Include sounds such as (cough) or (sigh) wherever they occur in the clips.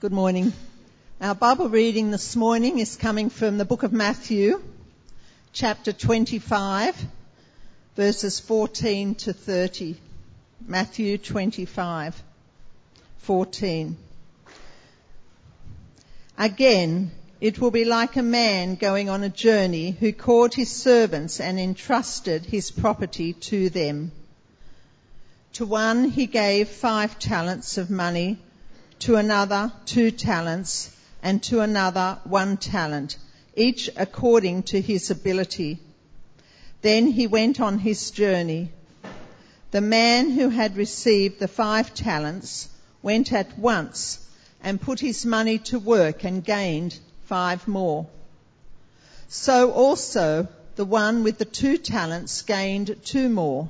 Good morning. Our Bible reading this morning is coming from the book of Matthew, chapter 25, verses 14 to 30. Matthew 25, 14. Again, it will be like a man going on a journey who called his servants and entrusted his property to them. To one he gave five talents of money to another two talents, and to another one talent, each according to his ability. Then he went on his journey. The man who had received the five talents went at once and put his money to work and gained five more. So also the one with the two talents gained two more.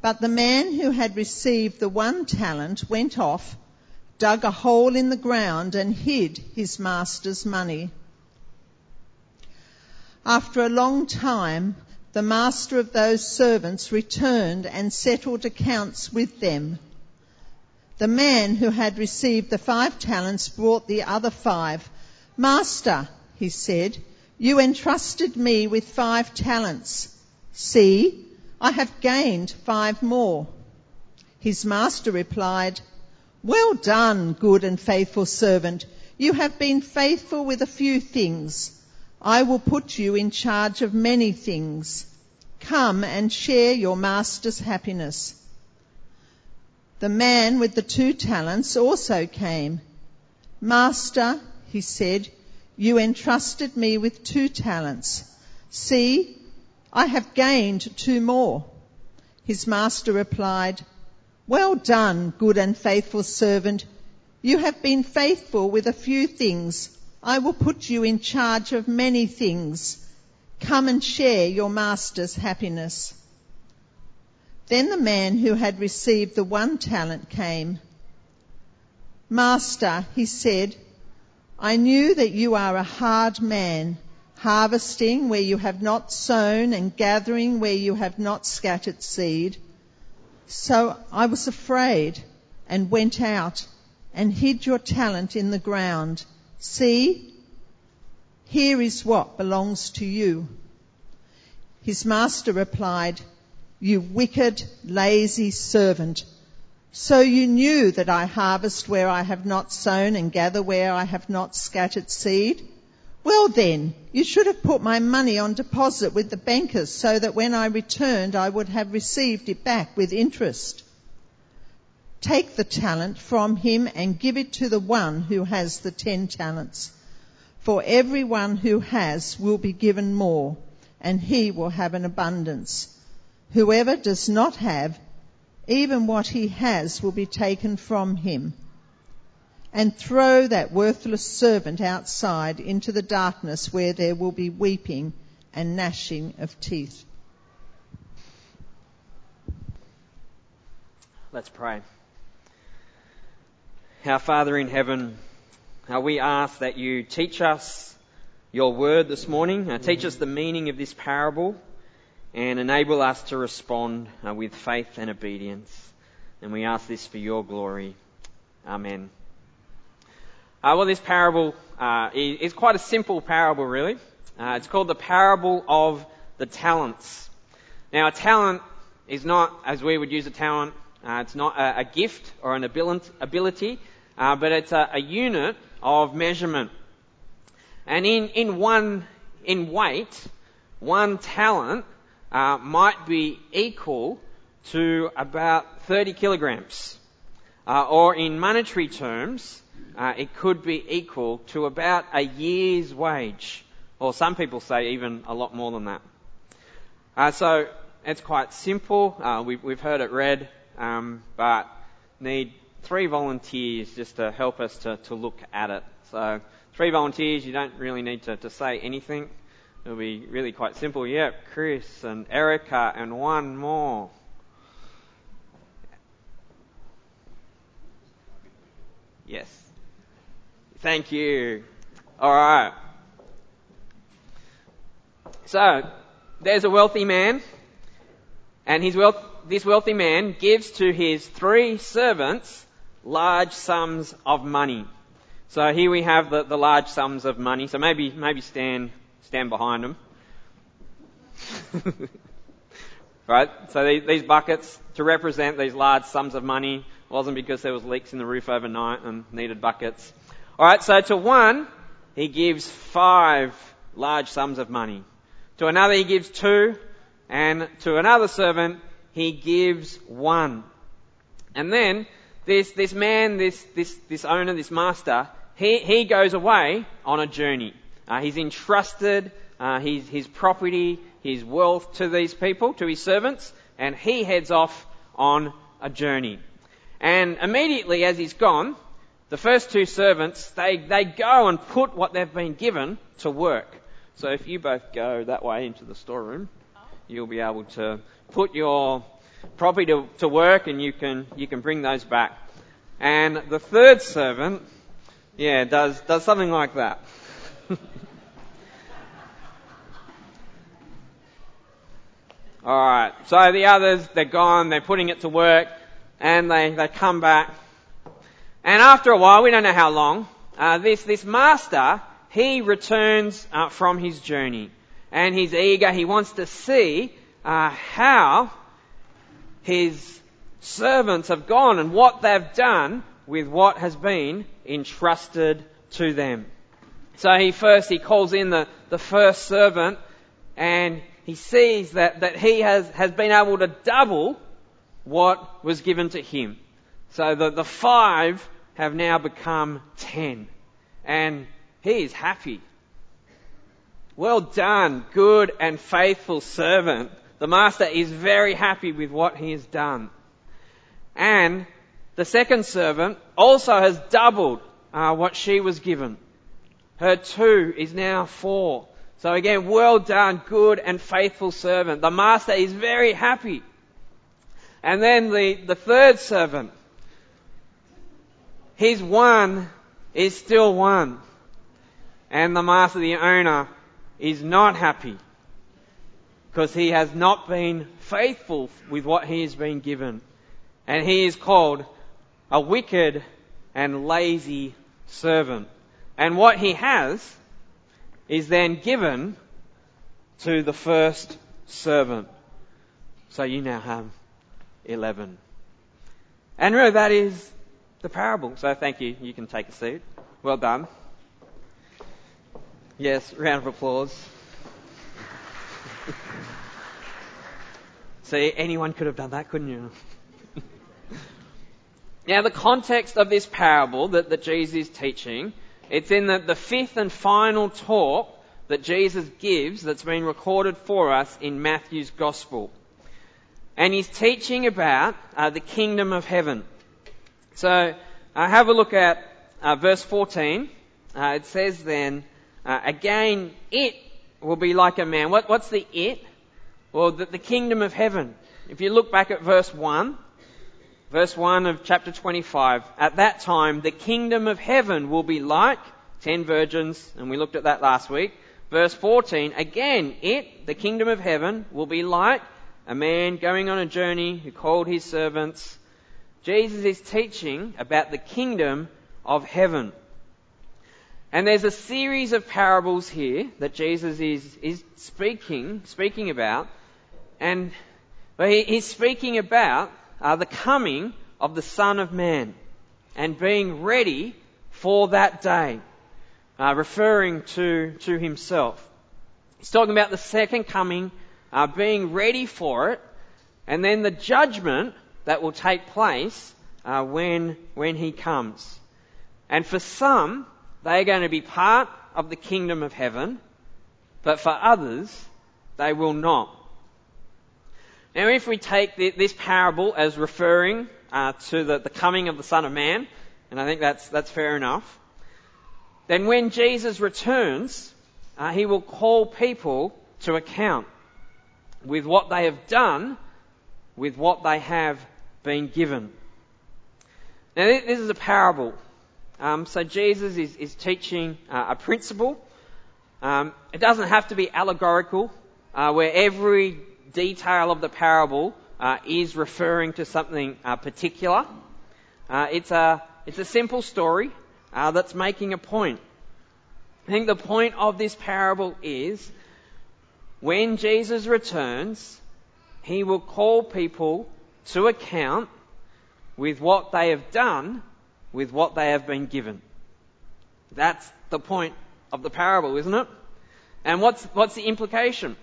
But the man who had received the one talent went off dug a hole in the ground and hid his master's money. After a long time, the master of those servants returned and settled accounts with them. The man who had received the five talents brought the other five. Master, he said, you entrusted me with five talents. See, I have gained five more. His master replied, well done, good and faithful servant. You have been faithful with a few things. I will put you in charge of many things. Come and share your master's happiness. The man with the two talents also came. Master, he said, you entrusted me with two talents. See, I have gained two more. His master replied, well done, good and faithful servant. You have been faithful with a few things. I will put you in charge of many things. Come and share your master's happiness. Then the man who had received the one talent came. Master, he said, I knew that you are a hard man, harvesting where you have not sown and gathering where you have not scattered seed. So I was afraid and went out and hid your talent in the ground. See, here is what belongs to you. His master replied, you wicked, lazy servant. So you knew that I harvest where I have not sown and gather where I have not scattered seed? Well then, you should have put my money on deposit with the bankers so that when I returned I would have received it back with interest. Take the talent from him and give it to the one who has the ten talents. For everyone who has will be given more and he will have an abundance. Whoever does not have, even what he has will be taken from him and throw that worthless servant outside into the darkness where there will be weeping and gnashing of teeth. Let's pray. Our Father in heaven, we ask that you teach us your word this morning, teach us the meaning of this parable, and enable us to respond uh, with faith and obedience. And we ask this for your glory. Amen. Uh, well, this parable uh, is quite a simple parable, really. Uh, it's called the parable of the talents. Now, a talent is not, as we would use a talent, uh, it's not a, a, gift or an ability, uh, but it's a, a, unit of measurement. And in, in one, in weight, one talent uh, might be equal to about 30 kilograms. Or in monetary terms, uh, it could be equal to about a year's wage, or some people say even a lot more than that. Uh, so it's quite simple. Uh, we've, we've, heard it read, um, but need three volunteers just to help us to, to, look at it. So three volunteers, you don't really need to, to say anything. It'll be really quite simple. Yep, Chris and Erica and one more. Yes. Thank you. All right. So, there's a wealthy man, and his wealth, this wealthy man gives to his three servants large sums of money. So here we have the, the large sums of money. So maybe, maybe stand, stand behind them. (laughs) right? So these, these buckets to represent these large sums of money wasn't because there was leaks in the roof overnight and needed buckets. Alright, so to one, he gives five large sums of money. To another he gives two, and to another servant he gives one. And then this, this man, this, this, this owner, this master, he, he goes away on a journey. Uh, he's entrusted uh, his, his property, his wealth to these people, to his servants, and he heads off on a journey. And immediately as he's gone, the first two servants, they, they go and put what they've been given to work. So if you both go that way into the storeroom, you'll be able to put your property to, to work and you can, you can bring those back. And the third servant, yeah, does, does something like that. (laughs) Alright, so the others, they're gone, they're putting it to work, and they, they come back. And after a while, we don't know how long, uh, this, this master, he returns uh, from his journey. And he's eager, he wants to see uh, how his servants have gone and what they've done with what has been entrusted to them. So he first, he calls in the, the first servant and he sees that, that he has, has been able to double what was given to him. So the, the five have now become ten. And he is happy. Well done, good and faithful servant. The master is very happy with what he has done. And the second servant also has doubled uh, what she was given. Her two is now four. So again, well done, good and faithful servant. The master is very happy. And then the, the third servant, his one is still one. And the master, the owner, is not happy because he has not been faithful with what he has been given. And he is called a wicked and lazy servant. And what he has is then given to the first servant. So you now have 11. And really that is the parable. So thank you. You can take a seat. Well done. Yes, round of applause. (laughs) See, anyone could have done that, couldn't you? (laughs) now the context of this parable that, that Jesus is teaching it's in the, the fifth and final talk that Jesus gives that's been recorded for us in Matthew's Gospel. And he's teaching about uh, the kingdom of heaven. So uh, have a look at uh, verse 14. Uh, it says then, uh, again, it will be like a man. What, what's the it? Well, the, the kingdom of heaven. If you look back at verse 1, verse 1 of chapter 25. At that time, the kingdom of heaven will be like ten virgins, and we looked at that last week. Verse 14, again, it, the kingdom of heaven, will be like a man going on a journey who called his servants. Jesus is teaching about the kingdom of heaven. And there's a series of parables here that Jesus is, is speaking, speaking about. And but he, he's speaking about uh, the coming of the Son of Man and being ready for that day, uh, referring to, to himself. He's talking about the second coming, uh, being ready for it, and then the judgment that will take place uh, when, when he comes. And for some, they are going to be part of the kingdom of heaven, but for others, they will not. Now, if we take this parable as referring uh, to the, the, coming of the Son of Man, and I think that's, that's fair enough, then when Jesus returns, uh, he will call people to account with what they have done, with what they have been given. Now, this is a parable. Um, so Jesus is, is teaching uh, a principle. Um, it doesn't have to be allegorical, uh, where every detail of the parable uh, is referring to something uh, particular. Uh, it's a it's a simple story uh, that's making a point. I think the point of this parable is when Jesus returns, he will call people to account with what they have done with what they have been given. That's the point of the parable, isn't it? And what's, what's the implication?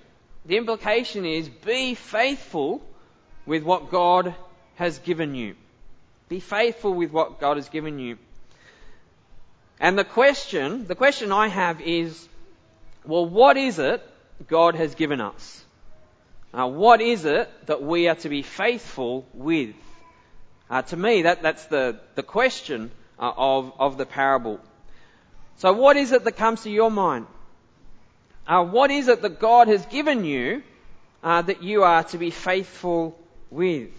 The implication is be faithful with what God has given you. Be faithful with what God has given you. And the question, the question I have is, well, what is it God has given us? What is it that we are to be faithful with? Uh, to me, that, that's the, the question uh, of, of the parable. So what is it that comes to your mind? Uh, what is it that God has given you uh, that you are to be faithful with?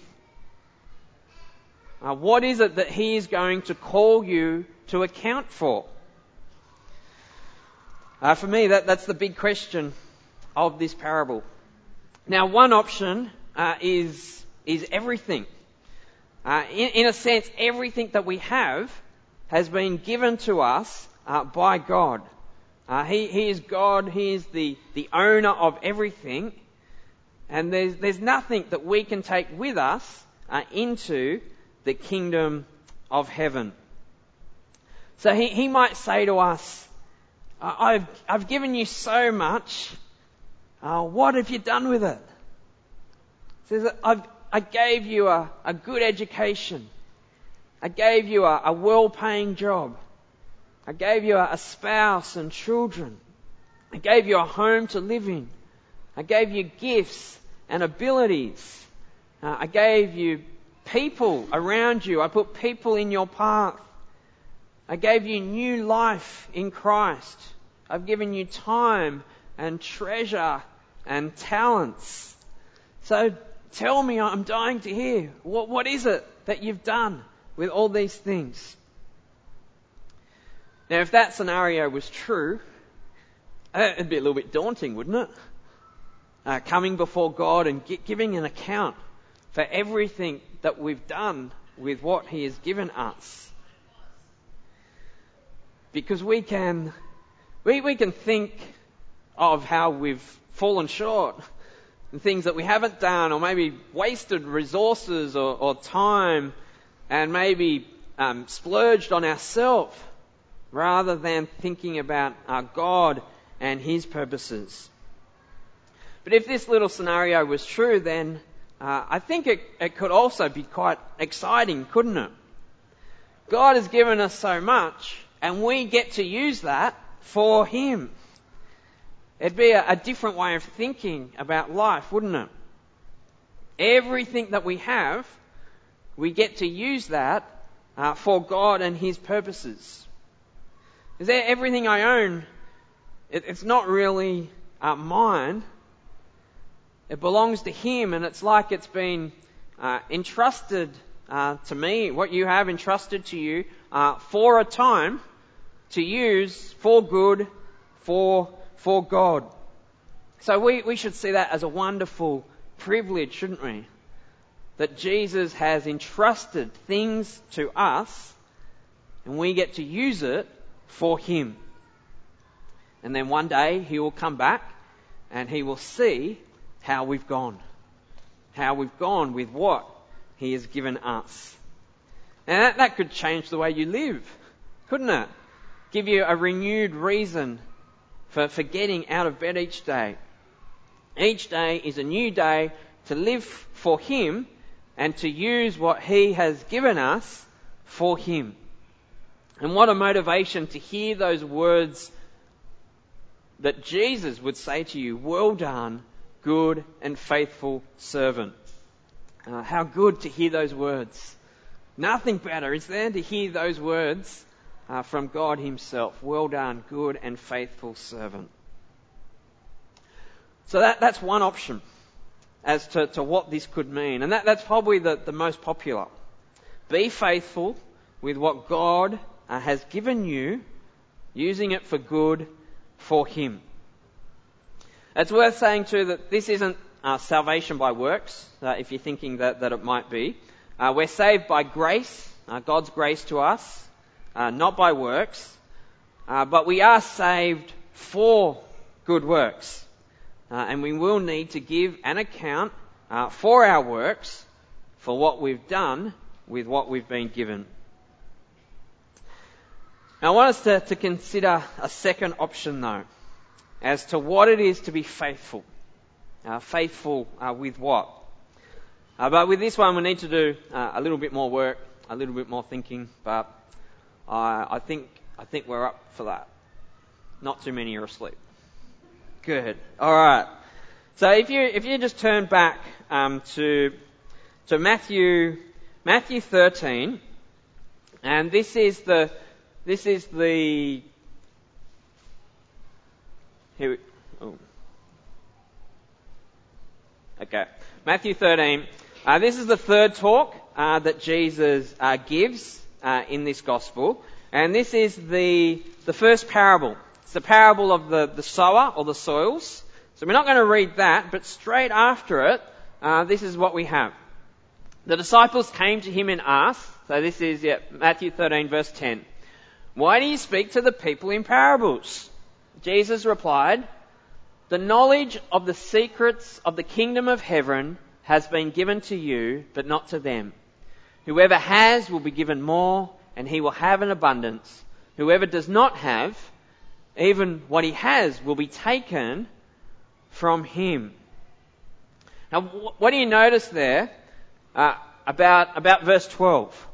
Uh, what is it that He is going to call you to account for? For me, that, that's the big question of this parable. Now, one option uh, is is everything. Uh, in, in, a sense, everything that we have has been given to us uh, by God. Uh, he, he is God. He is the, the owner of everything. And there's, there's nothing that we can take with us uh, into the kingdom of heaven. So he, he might say to us, I've, I've given you so much. Uh, what have you done with it? He says, I gave you a, a good education. I gave you a, a well-paying job. I gave you a, a spouse and children. I gave you a home to live in. I gave you gifts and abilities. Uh, I gave you people around you. I put people in your path. I gave you new life in Christ. I've given you time and treasure and talents. So tell me, I'm dying to hear. What, what is it that you've done with all these things? Now, if that scenario was true, uh, it'd be a little bit daunting, wouldn't it? Uh, coming before God and giving an account for everything that we've done with what He has given us. Because we can, we, we can think of how we've fallen short and things that we haven't done or maybe wasted resources or, or time and maybe um, splurged on ourselves rather than thinking about our God and His purposes. But if this little scenario was true, then uh, I think it, it could also be quite exciting, couldn't it? God has given us so much, and we get to use that for Him. It'd be a, a different way of thinking about life, wouldn't it? Everything that we have, we get to use that uh, for God and His purposes. Is there everything I own? It, it's not really uh, mine. It belongs to Him, and it's like it's been uh, entrusted uh, to me, what you have entrusted to you, uh, for a time to use for good, for, for God. So we, we should see that as a wonderful privilege, shouldn't we? That Jesus has entrusted things to us, and we get to use it for Him. And then one day He will come back and He will see how we've gone. How we've gone with what He has given us. And that, that could change the way you live, couldn't it? Give you a renewed reason for, for getting out of bed each day. Each day is a new day to live for Him and to use what He has given us for Him. And what a motivation to hear those words that Jesus would say to you, well done, good and faithful servant. Uh, how good to hear those words. Nothing better, is there, to hear those words uh, from God Himself. Well done, good and faithful servant. So that, that's one option as to, to what this could mean. And that, that's probably the, the most popular. Be faithful with what God uh, has given you, using it for good for Him. It's worth saying too that this isn't uh, salvation by works, uh, if you're thinking that, that it might be. Uh, we're saved by grace, uh, God's grace to us, uh, not by works, uh, but we are saved for good works. Uh, and we will need to give an account uh, for our works for what we've done with what we've been given. Now I want us to, to consider a second option though, as to what it is to be faithful. Uh, faithful with what? Uh, but with this one we need to do uh, a little bit more work, a little bit more thinking, but I think, I think we're up for that. Not too many are asleep. Good. Alright. So if you, if you just turn back um, to, to Matthew, Matthew 13, and this is the, this is the, here we, oh. Okay. Matthew 13. Uh, this is the third talk uh, that Jesus uh, gives uh, in this gospel. And this is the, the first parable. It's the parable of the, the sower or the soils. So we're not going to read that, but straight after it, uh, this is what we have. The disciples came to him and asked, so this is yeah, Matthew 13 verse 10. Why do you speak to the people in parables? Jesus replied, the knowledge of the secrets of the kingdom of heaven has been given to you, but not to them. Whoever has will be given more, and he will have an abundance. Whoever does not have, even what he has will be taken from him. Now, what do you notice there uh, about, about verse 12?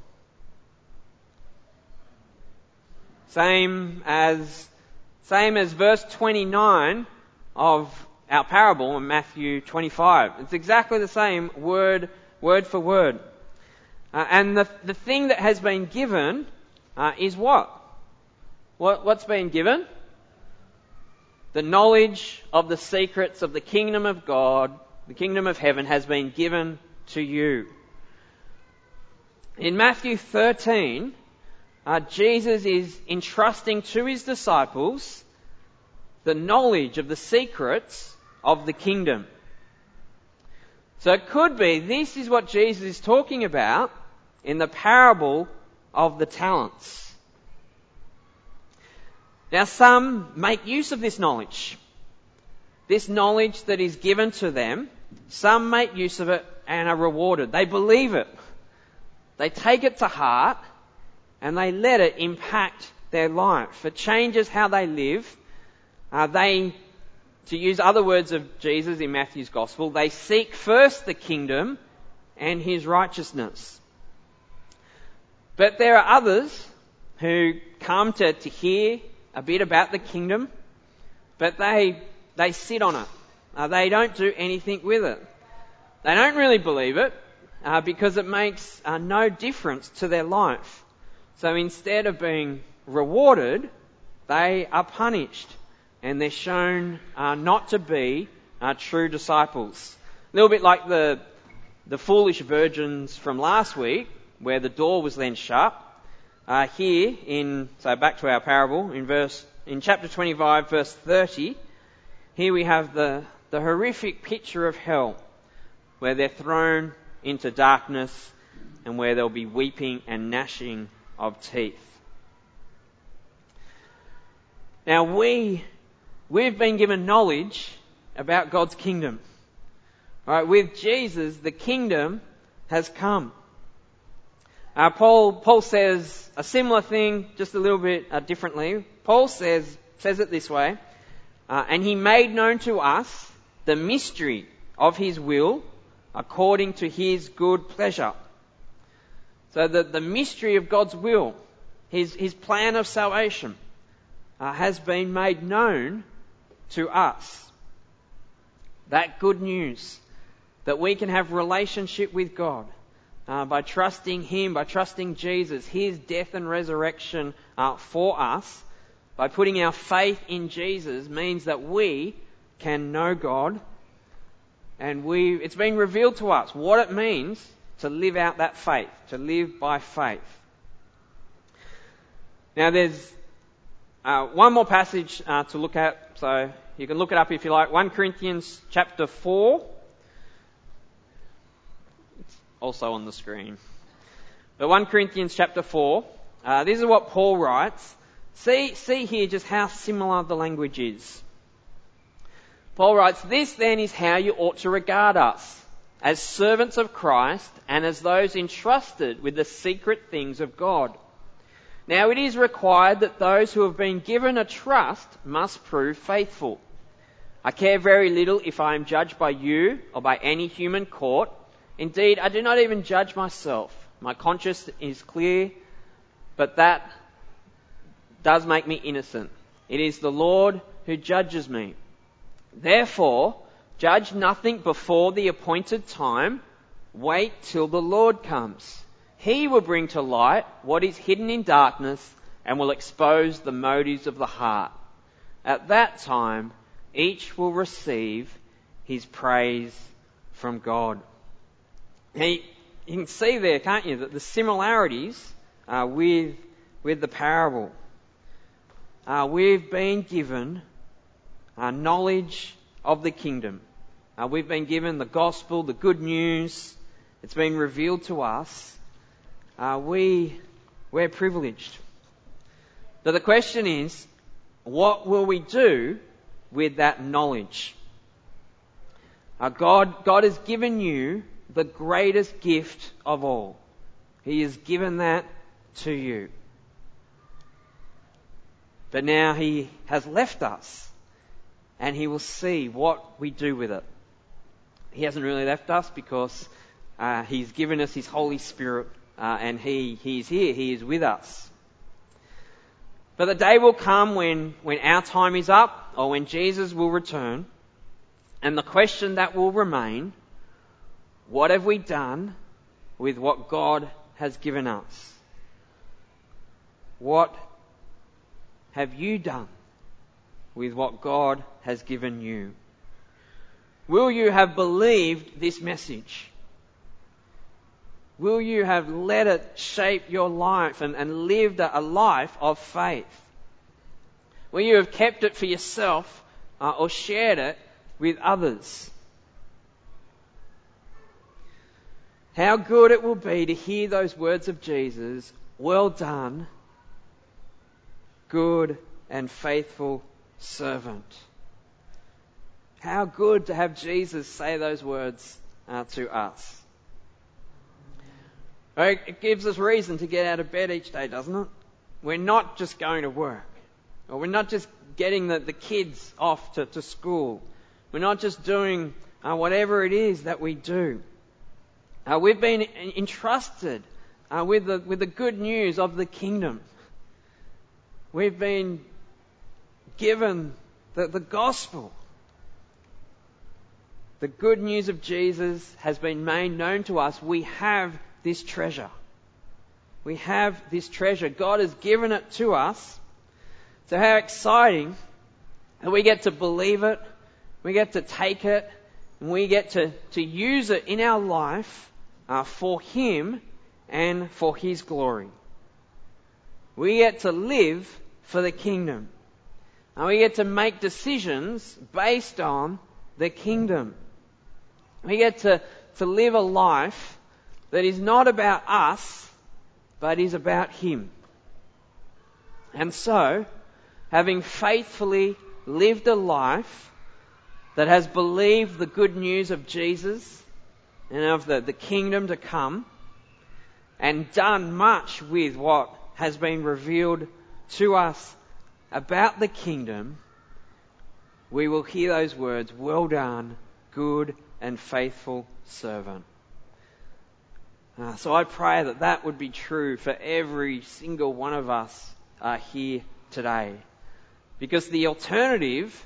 Same as, same as verse 29 of our parable in Matthew 25. It's exactly the same word, word for word. Uh, and the, the thing that has been given uh, is what? what? What's been given? The knowledge of the secrets of the kingdom of God, the kingdom of heaven, has been given to you. In Matthew 13, uh, Jesus is entrusting to his disciples the knowledge of the secrets of the kingdom. So it could be this is what Jesus is talking about in the parable of the talents. Now some make use of this knowledge. This knowledge that is given to them, some make use of it and are rewarded. They believe it. They take it to heart and they let it impact their life. It changes how they live. Uh, they, to use other words of Jesus in Matthew's gospel, they seek first the kingdom and his righteousness. But there are others who come to, to hear a bit about the kingdom, but they, they sit on it. Uh, they don't do anything with it. They don't really believe it uh, because it makes uh, no difference to their life. So instead of being rewarded, they are punished and they're shown uh, not to be uh, true disciples. A little bit like the, the foolish virgins from last week where the door was then shut. Uh, here in, so back to our parable, in verse, in chapter 25 verse 30, here we have the, the horrific picture of hell, where they're thrown into darkness and where there'll be weeping and gnashing of teeth. Now we, we've been given knowledge about God's kingdom. Alright, with Jesus, the kingdom has come. Uh, Paul, Paul says a similar thing, just a little bit uh, differently. Paul says, says it this way, uh, and he made known to us the mystery of his will according to his good pleasure. So the, the mystery of God's will, his, his plan of salvation, uh, has been made known to us. That good news that we can have relationship with God uh, by trusting Him, by trusting Jesus, His death and resurrection uh, for us, by putting our faith in Jesus means that we can know God and we, it's been revealed to us what it means to live out that faith, to live by faith. Now there's uh, one more passage uh, to look at, so you can look it up if you like. 1 Corinthians chapter 4, also on the screen. But 1 Corinthians chapter 4, Uh, this is what Paul writes. See, see here just how similar the language is. Paul writes, This then is how you ought to regard us, as servants of Christ and as those entrusted with the secret things of God. Now it is required that those who have been given a trust must prove faithful. I care very little if I am judged by you or by any human court. Indeed, I do not even judge myself. My conscience is clear, but that does make me innocent. It is the Lord who judges me. Therefore, judge nothing before the appointed time. Wait till the Lord comes. He will bring to light what is hidden in darkness and will expose the motives of the heart. At that time, each will receive his praise from God. You can see there, can't you, that the similarities with, with the parable. Uh, we've been given uh, knowledge of the kingdom. Uh, we've been given the gospel, the good news. It's been revealed to us uh, we, we're privileged. But the question is, what will we do with that knowledge? Uh, God, God has given you the greatest gift of all. He has given that to you. But now He has left us and He will see what we do with it. He hasn't really left us because uh, He's given us His Holy Spirit uh, and he, he is here, He is with us. But the day will come when, when our time is up, or when Jesus will return, and the question that will remain, what have we done with what God has given us? What have you done with what God has given you? Will you have believed this message? Will you have let it shape your life and, and lived a, life of faith? Will you have kept it for yourself uh, or shared it with others? How good it will be to hear those words of Jesus, well done, good and faithful servant. How good to have Jesus say those words uh, to us. It gives us reason to get out of bed each day, doesn't it? We're not just going to work. Or we're not just getting the, the kids off to, to school. We're not just doing uh, whatever it is that we do. Uh, we've been entrusted uh, with, the, with the good news of the kingdom. We've been given the, the gospel. The good news of Jesus has been made known to us. We have this treasure. We have this treasure. God has given it to us. So how exciting that we get to believe it, we get to take it, and we get to, to use it in our life uh, for Him and for His glory. We get to live for the kingdom. And we get to make decisions based on the kingdom. We get to, to live a life that is not about us, but is about Him. And so, having faithfully lived a life that has believed the good news of Jesus and of the, the kingdom to come, and done much with what has been revealed to us about the kingdom, we will hear those words, Well done, good and faithful servant. Uh, so I pray that that would be true for every single one of us uh, here today. Because the alternative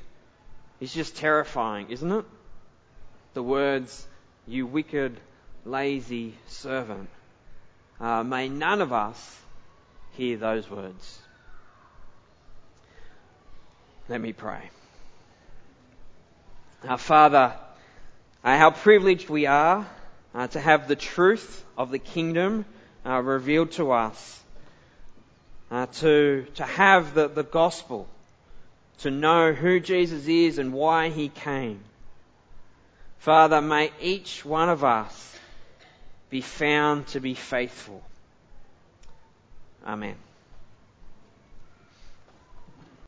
is just terrifying, isn't it? The words, you wicked, lazy servant. Uh, may none of us hear those words. Let me pray. Our Father, uh, how privileged we are uh, to have the truth of the kingdom uh, revealed to us, uh, to, to have the, the gospel, to know who Jesus is and why he came. Father, may each one of us be found to be faithful. Amen.